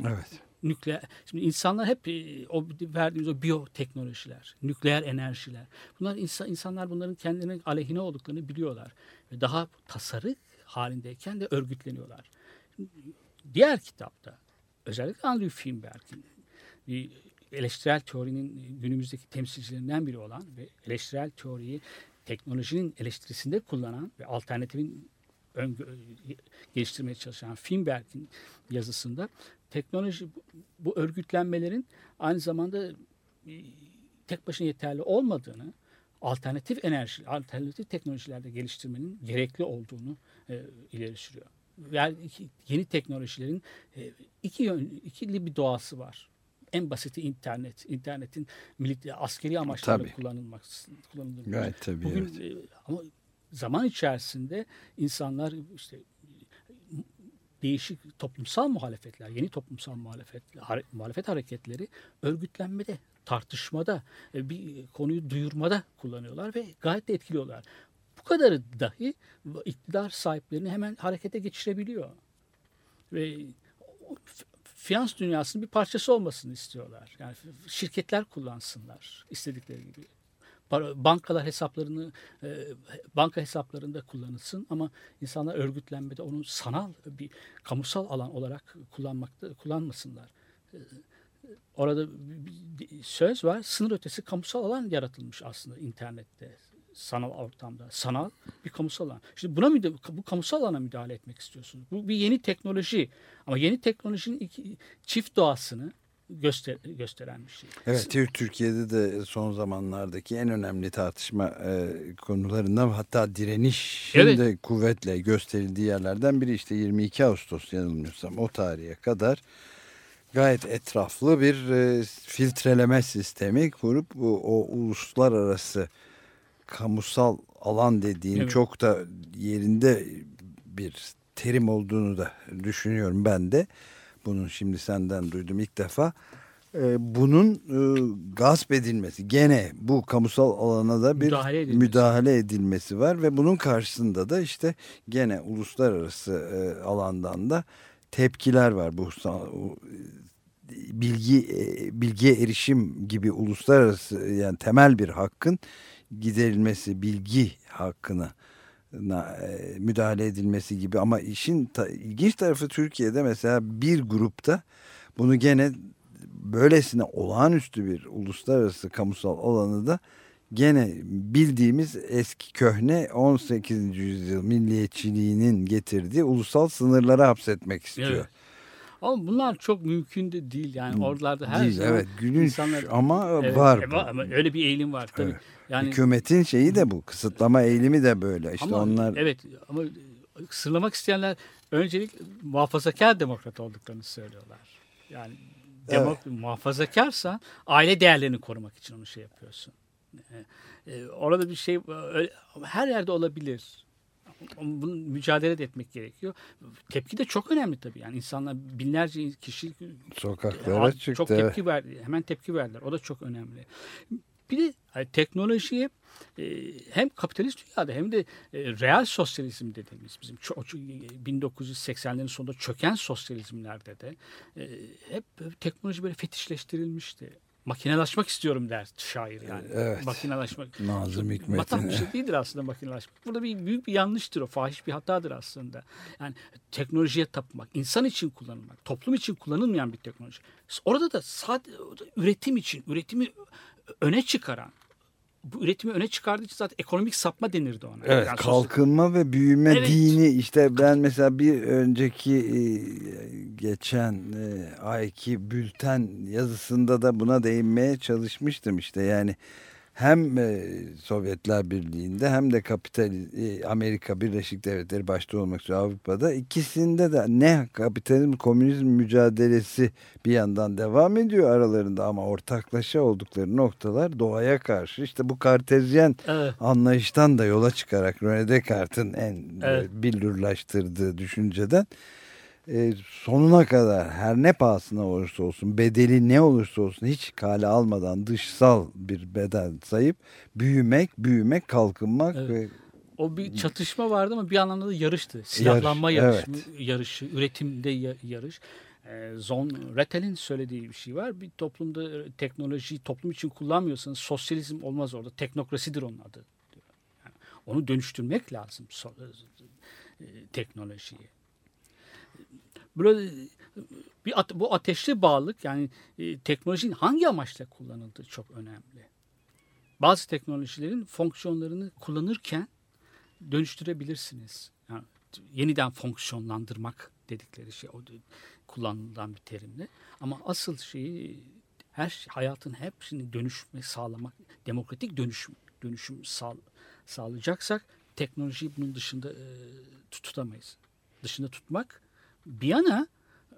Evet. Nükleer, şimdi insanlar hep e, o verdiğimiz o biyoteknolojiler, nükleer enerjiler. Bunlar insan, insanlar bunların kendilerine aleyhine olduklarını biliyorlar. Ve daha tasarı halindeyken de örgütleniyorlar. Diğer kitapta özellikle Andrew Finberg'in bir eleştirel teorinin günümüzdeki temsilcilerinden biri olan ve eleştirel teoriyi teknolojinin eleştirisinde kullanan ve alternatifin ön, geliştirmeye çalışan Finberg'in yazısında teknoloji bu örgütlenmelerin aynı zamanda tek başına yeterli olmadığını, alternatif enerji, alternatif teknolojilerde geliştirmenin gerekli olduğunu e, ileri sürüyor. Yani yeni teknolojilerin e, iki yön, ikili bir doğası var en basiti internet. İnternetin milli askeri amaçlarla kullanılması kullanılması. Gayet tabii. Bugün evet. E, ama zaman içerisinde insanlar işte değişik toplumsal muhalefetler, yeni toplumsal muhalefet, muhalefet hareketleri örgütlenmede, tartışmada, e, bir konuyu duyurmada kullanıyorlar ve gayet de etkiliyorlar. Bu kadarı dahi iktidar sahiplerini hemen harekete geçirebiliyor. Ve finans dünyasının bir parçası olmasını istiyorlar. Yani şirketler kullansınlar istedikleri gibi. Bankalar hesaplarını e, banka hesaplarında kullanılsın ama insanlar örgütlenmede onu sanal bir kamusal alan olarak kullanmakta kullanmasınlar. E, orada bir söz var. Sınır ötesi kamusal alan yaratılmış aslında internette sanal ortamda. Sanal bir kamusal alan. Şimdi buna bu kamusal alana müdahale etmek istiyorsunuz. Bu bir yeni teknoloji. Ama yeni teknolojinin iki, çift doğasını göster, gösteren bir şey. Evet Türkiye'de de son zamanlardaki en önemli tartışma e, konularından hatta direniş evet. de kuvvetle gösterildiği yerlerden biri işte 22 Ağustos yanılmıyorsam o tarihe kadar gayet etraflı bir e, filtreleme sistemi kurup o, o uluslararası kamusal alan dediğin evet. çok da yerinde bir terim olduğunu da düşünüyorum ben de. Bunun şimdi senden duydum ilk defa. Ee, bunun e, gasp edilmesi gene bu kamusal alana da bir müdahale edilmesi. müdahale edilmesi var ve bunun karşısında da işte gene uluslararası e, alandan da tepkiler var bu bilgi e, bilgiye erişim gibi uluslararası yani temel bir hakkın giderilmesi, bilgi hakkına e, müdahale edilmesi gibi ama işin ta, ilginç tarafı Türkiye'de mesela bir grupta bunu gene böylesine olağanüstü bir uluslararası kamusal alanı da gene bildiğimiz eski köhne 18. yüzyıl milliyetçiliğinin getirdiği ulusal sınırlara hapsetmek istiyor. Evet. Ama bunlar çok mümkün de değil yani oralarda her değil, zaman evet gülünç insanlar, ama evet, var. Evet, ama öyle bir eğilim var tabii. Evet. Yani hükümetin şeyi de bu. Kısıtlama eğilimi de böyle. İşte ama, onlar Evet ama kısıtlamak isteyenler öncelik muhafazakar demokrat olduklarını söylüyorlar. Yani demok muhafazakarsan aile değerlerini korumak için onu şey yapıyorsun. E, e, orada bir şey her yerde olabilir. Bunun mücadele de etmek gerekiyor. Tepki de çok önemli tabii. Yani insanlar binlerce kişi Sokaklara çıktı. Çok tepki verdi. Hemen tepki verdiler. O da çok önemli. Bir de hani teknolojiye e, hem kapitalist dünyada hem de e, real sosyalizm dediğimiz bizim ço- ço- 1980'lerin sonunda çöken sosyalizmlerde de e, hep teknoloji böyle fetişleştirilmişti. Makinelaşmak istiyorum der şair yani. Evet. Makinelaşmak. Nazım Hikmet'in. bir şey değildir aslında makinelaşmak. Burada bir büyük bir yanlıştır o. Fahiş bir hatadır aslında. Yani teknolojiye tapmak, insan için kullanılmak, toplum için kullanılmayan bir teknoloji. Orada da sadece üretim için, üretimi öne çıkaran, bu üretimi öne çıkardığı için zaten ekonomik sapma denirdi ona. Evet Yani kalkınma ve büyüme Evet. dini işte ben mesela bir önceki e, geçen e, ayki bülten yazısında da buna değinmeye çalışmıştım işte yani hem e, Sovyetler Birliği'nde hem de kapital e, Amerika Birleşik Devletleri başta olmak üzere Avrupa'da ikisinde de ne kapitalizm komünizm mücadelesi bir yandan devam ediyor aralarında ama ortaklaşa oldukları noktalar doğaya karşı işte bu kartezyen Evet. anlayıştan da yola çıkarak René Descartes'in en Evet. e, billurlaştırdığı düşünceden e, sonuna kadar her ne pahasına olursa olsun bedeli ne olursa olsun hiç kale almadan dışsal bir bedel sayıp büyümek, büyümek, kalkınmak Evet. ve O bir çatışma vardı ama bir anlamda da yarıştı. Silahlanma Yarış, yarışı, yarışı, üretimde ya- yarış. Ee, Zon Rettel'in söylediği bir şey var. Bir toplumda e, teknolojiyi toplum için kullanmıyorsanız sosyalizm olmaz orada. Teknokrasidir onun adı. Yani onu dönüştürmek lazım e, teknolojiyi. Böyle bir bu ateşli bağlılık yani e, teknolojinin hangi amaçla kullanıldığı çok önemli. Bazı teknolojilerin fonksiyonlarını kullanırken dönüştürebilirsiniz. Yani yeniden fonksiyonlandırmak dedikleri şey o kullanılan bir terimle. Ama asıl şeyi her şey- hayatın hepsini dönüşme sağlamak, demokratik dönüşüm dönüşüm sağ, sağlayacaksak teknolojiyi bunun dışında e, tutamayız. Dışında tutmak bir yana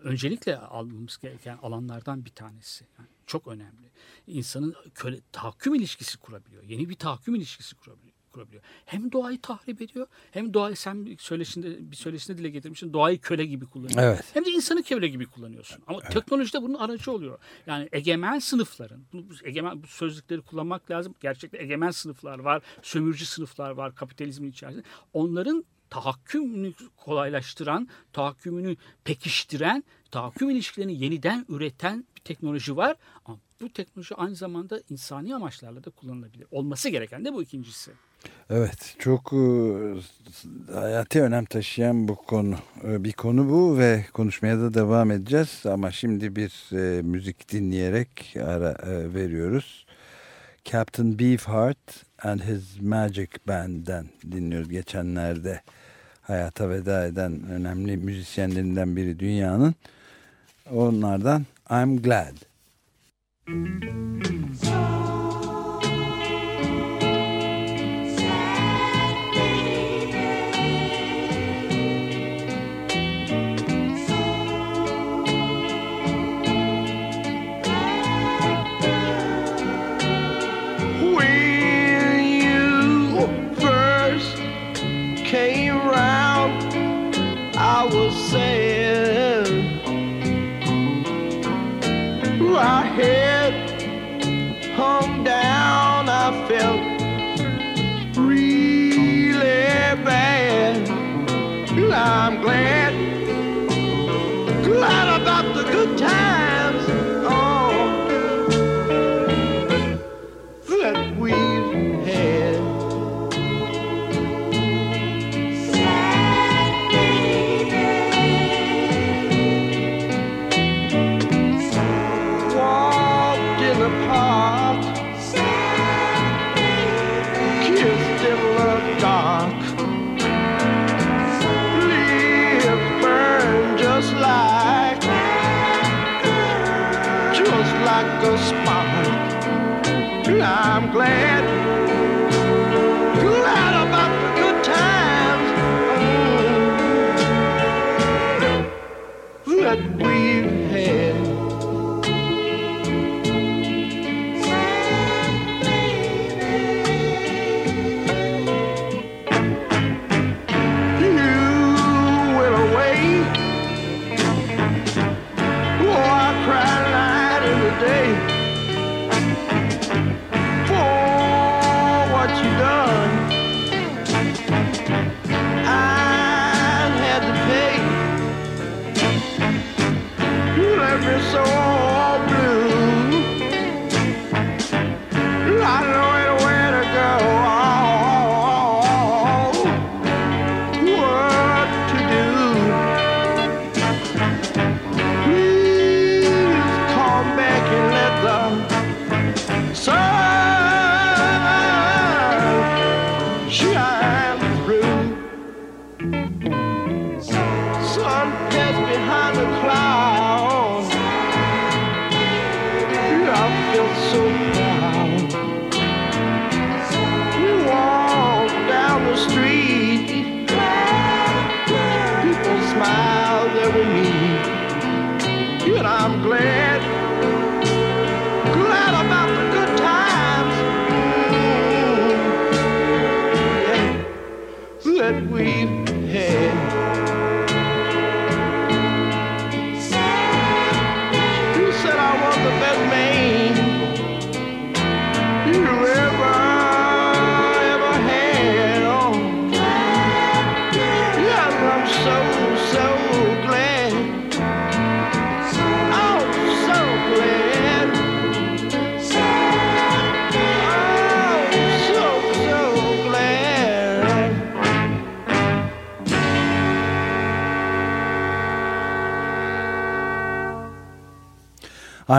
öncelikle almamız gereken alanlardan bir tanesi. Yani çok önemli. İnsanın köle, tahakküm ilişkisi kurabiliyor. Yeni bir tahakküm ilişkisi kurabiliyor. kurabiliyor. Hem doğayı tahrip ediyor hem doğayı sen bir söyleşinde, bir söyleşinde dile getirmişsin doğayı köle gibi kullanıyor. Evet. Hem de insanı köle gibi kullanıyorsun. Ama teknoloji de bunun aracı oluyor. Yani egemen sınıfların, bu, bu egemen bu sözlükleri kullanmak lazım. Gerçekten egemen sınıflar var, sömürücü sınıflar var kapitalizmin içerisinde. Onların tahakkümünü kolaylaştıran, tahakkümünü pekiştiren, tahakküm ilişkilerini yeniden üreten bir teknoloji var. Ama bu teknoloji aynı zamanda insani amaçlarla da kullanılabilir. Olması gereken de bu ikincisi. Evet çok e, hayati önem taşıyan bu konu E, bir konu bu ve konuşmaya da devam edeceğiz ama şimdi bir e, müzik dinleyerek ara veriyoruz. Captain Beefheart and His Magic Band'den dinliyoruz. Geçenlerde hayata veda eden önemli müzisyenlerinden biri dünyanın. Onlardan I'm Glad. When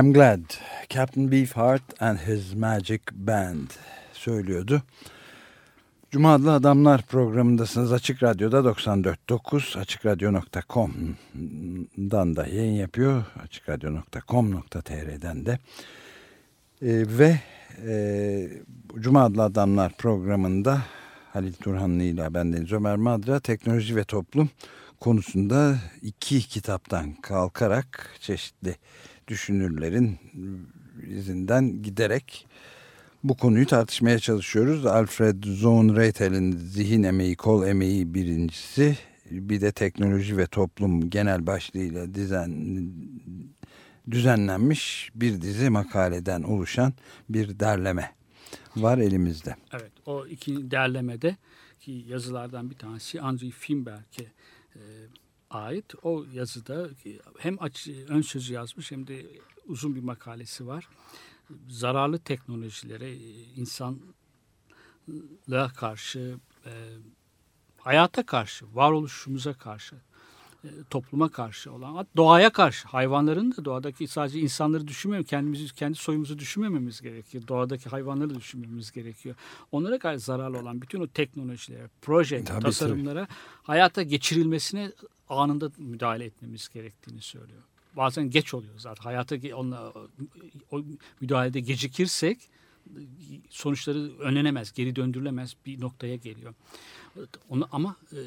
I'm glad. Captain Beefheart and his Magic Band söylüyordu. Cuma adlı Adamlar programındasınız. Açık Radyo'da 94.9 açıkradyo.com'dan da yayın yapıyor. açıkradyo.com.tr'den de. Ee, ve e, Cuma adlı Adamlar programında Halil Turhanlı ile bendeniz Ömer Madra teknoloji ve toplum konusunda iki kitaptan kalkarak çeşitli düşünürlerin izinden giderek bu konuyu tartışmaya çalışıyoruz. Alfred Zohn-Reitel'in Zihin Emeği, Kol Emeği birincisi. Bir de teknoloji ve toplum genel başlığıyla dizen, düzenlenmiş bir dizi makaleden oluşan bir derleme var elimizde. Evet o iki derlemede ki yazılardan bir tanesi Andrew Finberg'e e, ait. O yazıda hem aç, ön sözü yazmış hem de uzun bir makalesi var. Zararlı teknolojilere, e, insanlığa karşı, e, hayata karşı, varoluşumuza karşı, e, topluma karşı olan, doğaya karşı, hayvanların da doğadaki sadece insanları düşünmemiz, kendimizi, kendi soyumuzu düşünmememiz gerekiyor. Doğadaki hayvanları düşünmemiz gerekiyor. Onlara karşı zararlı olan bütün o teknolojilere, proje, Tabii, tasarımlara hayata geçirilmesine anında müdahale etmemiz gerektiğini söylüyor. Bazen geç oluyor zaten. Hayata onunla, o müdahalede gecikirsek sonuçları önlenemez, geri döndürülemez bir noktaya geliyor. Onu ama e,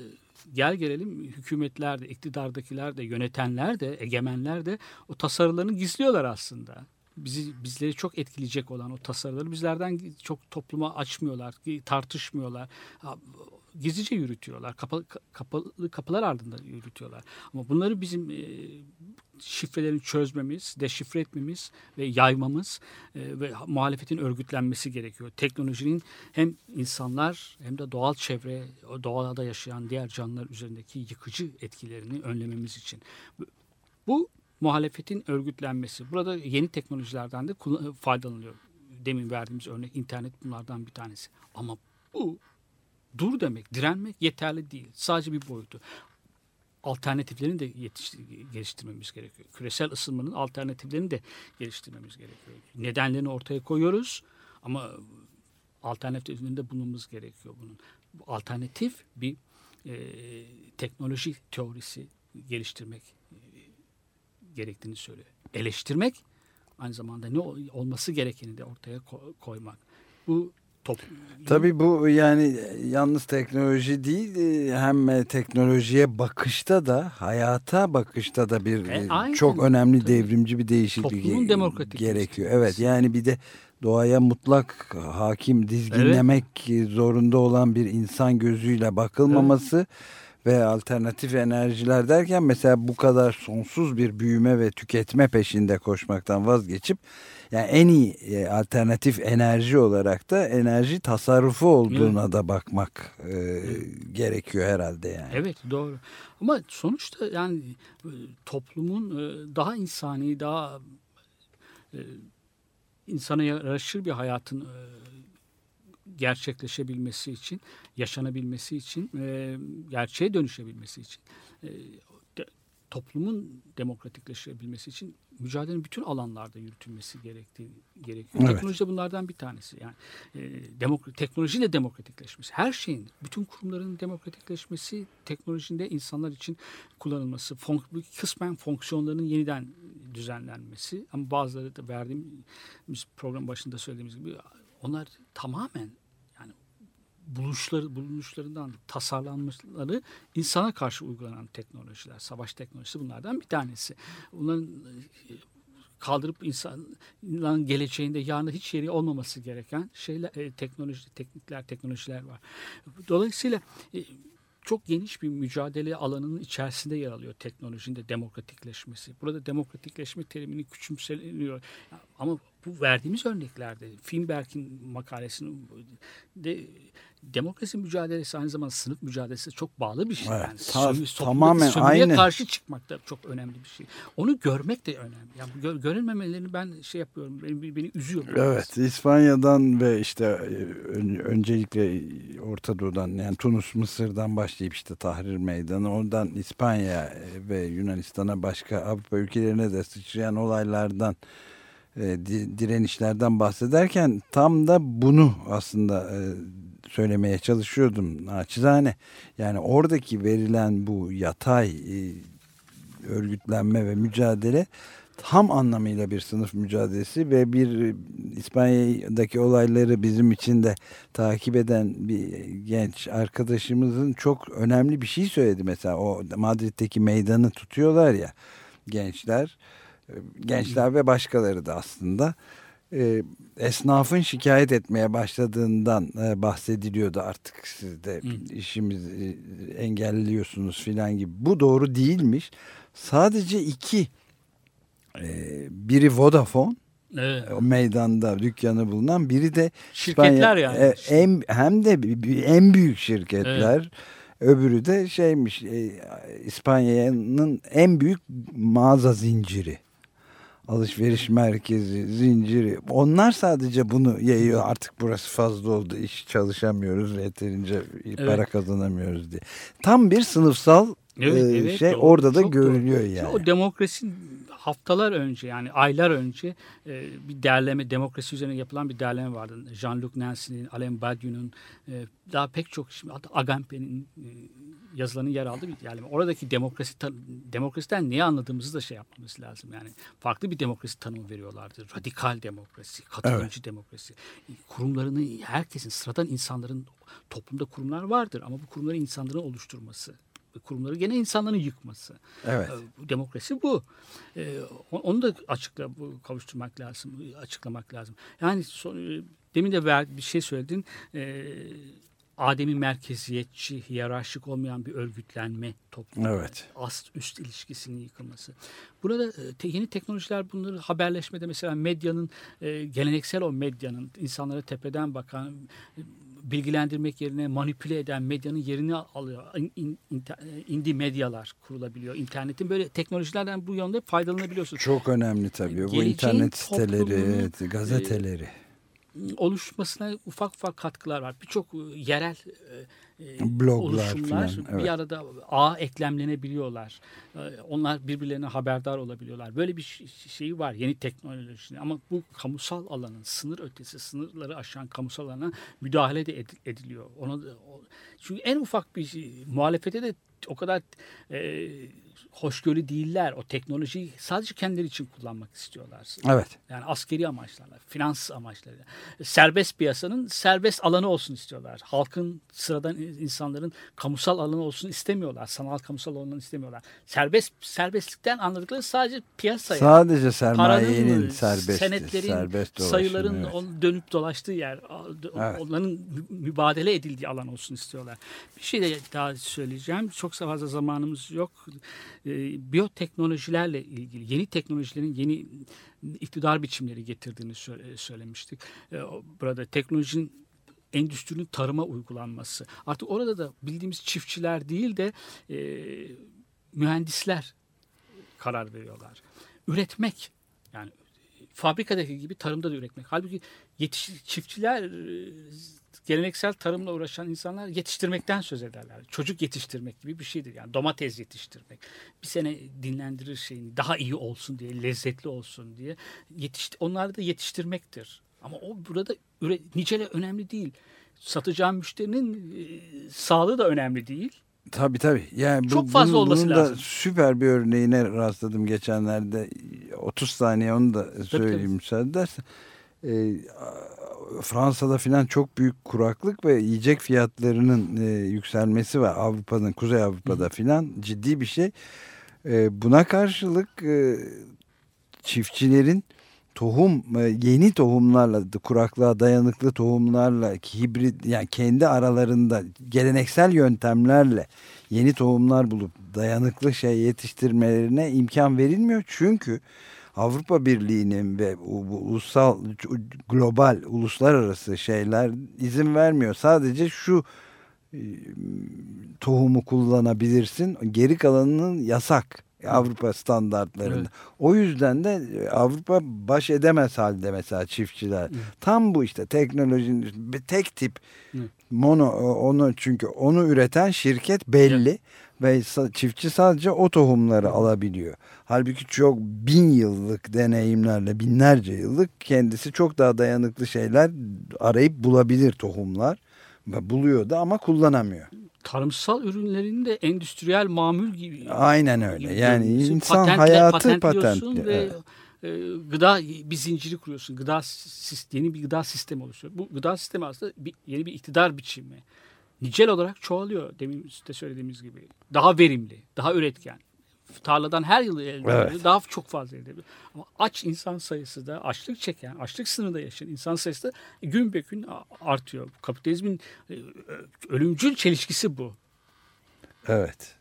gel gelelim hükümetler de, iktidardakiler de, yönetenler de, egemenler de o tasarılarını gizliyorlar aslında. Bizi bizleri çok etkileyecek olan o tasarıları bizlerden çok topluma açmıyorlar, tartışmıyorlar. Gizlice yürütüyorlar. Kapalı, kapalı kapılar ardında yürütüyorlar. Ama bunları bizim e, şifrelerini çözmemiz, deşifre etmemiz ve yaymamız e, ve muhalefetin örgütlenmesi gerekiyor. Teknolojinin hem insanlar hem de doğal çevre, doğada yaşayan diğer canlılar üzerindeki yıkıcı etkilerini önlememiz için. Bu, muhalefetin örgütlenmesi. Burada yeni teknolojilerden de faydalanılıyor. Demin verdiğimiz örnek internet bunlardan bir tanesi. Ama bu dur demek, direnmek yeterli değil. Sadece bir boyutu alternatiflerini de yetiş, geliştirmemiz gerekiyor. Küresel ısınmanın alternatiflerini de geliştirmemiz gerekiyor. Nedenlerini ortaya koyuyoruz ama alternatiflerinde bulunmamız gerekiyor bunun. Bu alternatif bir e, teknoloji teorisi geliştirmek e, gerektiğini söylüyor. Eleştirmek aynı zamanda ne ol- olması gerekeni de ortaya ko- koymak. Bu top, Tabii bu yani yalnız teknoloji değil e, hem teknolojiye bakışta da hayata bakışta da bir E, e, aynen. çok önemli Tabii. devrimci bir değişiklik ge- gerekiyor. Evet yani bir de doğaya mutlak hakim dizginlemek zorunda olan bir insan gözüyle bakılmaması ve alternatif enerjiler derken mesela bu kadar sonsuz bir büyüme ve tüketme peşinde koşmaktan vazgeçip Yani en iyi e, alternatif enerji olarak da enerji tasarrufu olduğuna da bakmak e, gerekiyor herhalde yani. Evet doğru. Ama sonuçta yani e, toplumun e, daha insani, daha e, insana yaraşır bir hayatın e, gerçekleşebilmesi için, yaşanabilmesi için, e, gerçeğe dönüşebilmesi için, toplumun demokratikleşebilmesi için mücadelenin bütün alanlarda yürütülmesi gerektiği gerekiyor. Evet. Teknoloji de bunlardan bir tanesi. Yani e, demok- teknolojiyle demokratikleşmesi. Her şeyin, bütün kurumların demokratikleşmesi, teknolojinin de insanlar için kullanılması, fon- kısmen fonksiyonlarının yeniden düzenlenmesi. Ama bazıları da verdiğimiz program başında söylediğimiz gibi onlar tamamen buluşları bulunuşlarından tasarlanmışları insana karşı uygulanan teknolojiler. Savaş teknolojisi bunlardan bir tanesi. Bunların e, kaldırıp insanların geleceğinde yarın hiç yeri olmaması gereken şeyler e, teknoloji teknikler teknolojiler var. Dolayısıyla e, çok geniş bir mücadele alanının içerisinde yer alıyor teknolojinin de demokratikleşmesi. Burada demokratikleşme terimini küçümseniyor. Ama bu verdiğimiz örneklerde Finberg'in makalesinin de demokrasi mücadelesi aynı zamanda sınıf mücadelesi çok bağlı bir şey. Evet, yani ta- toplumdaki tamamen sömürüye aynı. karşı çıkmak da çok önemli bir şey. Onu görmek de önemli. Yani gör, görülmemelerini ben şey yapıyorum. Beni, beni üzüyor. Evet İspanya'dan ve işte e, ön- öncelikle Orta Doğu'dan yani Tunus Mısır'dan başlayıp işte Tahrir Meydanı oradan İspanya ve Yunanistan'a başka Avrupa ülkelerine de sıçrayan olaylardan e, di- direnişlerden bahsederken tam da bunu aslında e, söylemeye çalışıyordum naçizane. Yani oradaki verilen bu yatay e, örgütlenme ve mücadele tam anlamıyla bir sınıf mücadelesi ve bir e, İspanya'daki olayları bizim için de takip eden bir genç arkadaşımızın çok önemli bir şey söyledi. Mesela o Madrid'deki meydanı tutuyorlar ya gençler, e, gençler ve başkaları da aslında e, esnafın şikayet etmeye başladığından e, bahsediliyordu artık siz de işimizi engelliyorsunuz filan gibi. Bu doğru değilmiş. Sadece iki e, biri Vodafone Evet. o meydanda dükkanı bulunan biri de Şirketler İspanya- yani. e, en, hem de en büyük şirketler. Öbürü de şeymiş e, İspanya'nın en büyük mağaza zinciri. Alışveriş merkezi, zinciri. Onlar sadece bunu yayıyor. Artık burası fazla oldu. iş çalışamıyoruz. Yeterince para kazanamıyoruz diye. Tam bir sınıfsal Evet, e, evet, şey doğru. orada da doğru. görülüyor Şimdi yani. O demokrasi haftalar önce yani aylar önce e, bir derleme demokrasi üzerine yapılan bir derleme vardı. Jean-Luc Nancy'nin, Alain Badiou'nun e, daha pek çok şimdi Agamben'in e, yazılarının yer aldığı bir derleme. Oradaki demokrasi demokrasiden neyi anladığımızı da şey yapmamız lazım. Yani farklı bir demokrasi tanımı veriyorlardı. Radikal demokrasi, katılımcı demokrasi. Kurumlarını herkesin sıradan insanların toplumda kurumlar vardır ama bu kurumları insanların oluşturması kurumları gene insanların yıkması. Evet. Ee, demokrasi bu. Ee, onu da açıkla kavuşturmak lazım, açıklamak lazım. Yani so- e, demin de bir şey söyledin. Ee, Adem'i merkeziyetçi, hiyerarşik olmayan bir örgütlenme toplumu. Evet. Ast üst ilişkisinin yıkılması. Burada e, te- yeni teknolojiler bunları haberleşmede mesela medyanın e, geleneksel o medyanın insanlara tepeden bakan bilgilendirmek yerine manipüle eden medyanın yerini alıyor. İn, in- inter- indi medyalar kurulabiliyor. İnternetin böyle teknolojilerden bu yönde faydalanabiliyorsunuz. Çok önemli tabii. Bu Geleceğin internet siteleri, evet, gazeteleri. oluşmasına ufak ufak katkılar var. Birçok e, yerel e, e, Bloglar oluşumlar filan, bir evet. arada ağ eklemlenebiliyorlar. E, Onlar birbirlerine haberdar olabiliyorlar. Böyle bir şeyi var yeni teknolojinin ama bu kamusal alanın sınır ötesi sınırları aşan kamusal alana müdahale de ed- ediliyor. Ona da, çünkü en ufak bir şey, muhalefete de o kadar e, hoşgörü değiller. O teknolojiyi sadece kendileri için kullanmak istiyorlar. Evet. Yani askeri amaçlarla, finans amaçlarıyla. Serbest piyasanın serbest alanı olsun istiyorlar. Halkın, sıradan insanların kamusal alanı olsun istemiyorlar. Sanal kamusal alanı istemiyorlar. Serbest serbestlikten anladıkları sadece piyasaya. Sadece sermayenin paranın, serbest, senetlerin, serbest sayıların evet. dönüp dolaştığı yer, Evet. onların mü- mübadele edildiği alan olsun istiyorlar. Bir şey de daha söyleyeceğim. Çok fazla zamanımız yok. E, biyoteknolojilerle ilgili yeni teknolojilerin yeni iktidar biçimleri getirdiğini söyle, söylemiştik. E, burada teknolojinin endüstrinin tarıma uygulanması. Artık orada da bildiğimiz çiftçiler değil de e, mühendisler karar veriyorlar. Üretmek yani fabrikadaki gibi tarımda da üretmek. Halbuki yetiş, çiftçiler e, geleneksel tarımla uğraşan insanlar yetiştirmekten söz ederler. Çocuk yetiştirmek gibi bir şeydir. Yani domates yetiştirmek. Bir sene dinlendirir şeyini daha iyi olsun diye, lezzetli olsun diye. Yetiş, onlar da yetiştirmektir. Ama o burada üre, nicele önemli değil. Satacağım müşterinin e, sağlığı da önemli değil. Tabii tabii. Yani bu, Çok fazla bunun, olması bunun lazım. Da süper bir örneğine rastladım geçenlerde. 30 saniye onu da söyleyeyim tabii. müsaade edersen. Ee, Fransa'da filan çok büyük kuraklık ve yiyecek fiyatlarının e, yükselmesi var. Avrupa'nın, Kuzey Avrupa'da filan ciddi bir şey. E, buna karşılık e, çiftçilerin tohum e, yeni tohumlarla kuraklığa dayanıklı tohumlarla hibrit yani kendi aralarında geleneksel yöntemlerle yeni tohumlar bulup dayanıklı şey yetiştirmelerine imkan verilmiyor. Çünkü Avrupa Birliği'nin ve ulusal global uluslararası şeyler izin vermiyor. Sadece şu e, tohumu kullanabilirsin. Geri kalanının yasak. Avrupa standartlarında. Evet. O yüzden de Avrupa baş edemez halde mesela çiftçiler. Tam bu işte teknolojinin bir tek tip Evet. mono onu çünkü onu üreten şirket belli ve çiftçi sadece o tohumları alabiliyor. Halbuki çok bin yıllık deneyimlerle binlerce yıllık kendisi çok daha dayanıklı şeyler arayıp bulabilir tohumlar. Ve buluyor da ama kullanamıyor. Tarımsal ürünlerin de endüstriyel mamul gibi. Aynen öyle. gibi Yani insan Patentle- hayatı patentliyorsun patent. ve Evet. e, gıda bir zinciri kuruyorsun. Gıda yeni bir gıda sistemi oluşuyor. Bu gıda sistemi aslında bir, yeni bir iktidar biçimi. Nicel olarak çoğalıyor demin de söylediğimiz gibi. Daha verimli, daha üretken. Tarladan her yıl elde Evet. ediyor. Daha çok fazla elde ediyor. Ama aç insan sayısı da, açlık çeken, açlık sınırında yaşayan insan sayısı da gün be gün artıyor. Kapitalizmin e, e, ölümcül çelişkisi bu. Evet.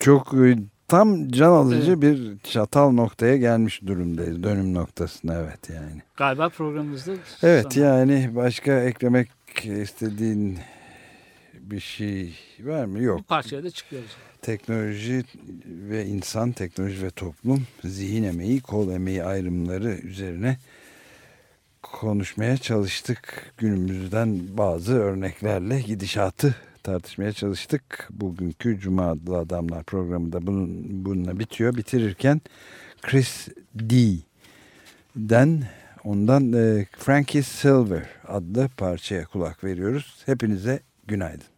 Çok e, tam can alıcı Evet. bir çatal noktaya gelmiş durumdayız. Dönüm noktasına evet yani. Galiba programımızda Evet zaman- yani başka eklemek istediğin bir şey var mı? Yok. Bu parçaya da çıkıyoruz. Teknoloji ve insan, teknoloji ve toplum, zihin emeği, kol emeği ayrımları üzerine konuşmaya çalıştık. Günümüzden bazı örneklerle gidişatı tartışmaya çalıştık. Bugünkü Cuma adlı adamlar programı da bunun, bununla bitiyor. Bitirirken Chris D'den ondan Frankie Silver adlı parçaya kulak veriyoruz. Hepinize günaydın.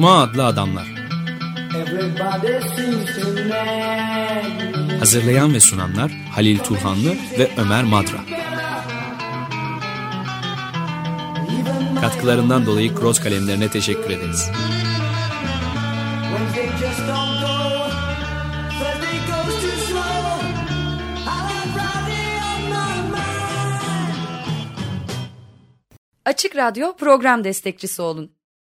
Cuma adlı adamlar. Hazırlayan ve sunanlar Halil Turhanlı ve Ömer Madra. Katkılarından dolayı Cross kalemlerine teşekkür ederiz. Açık Radyo program destekçisi olun.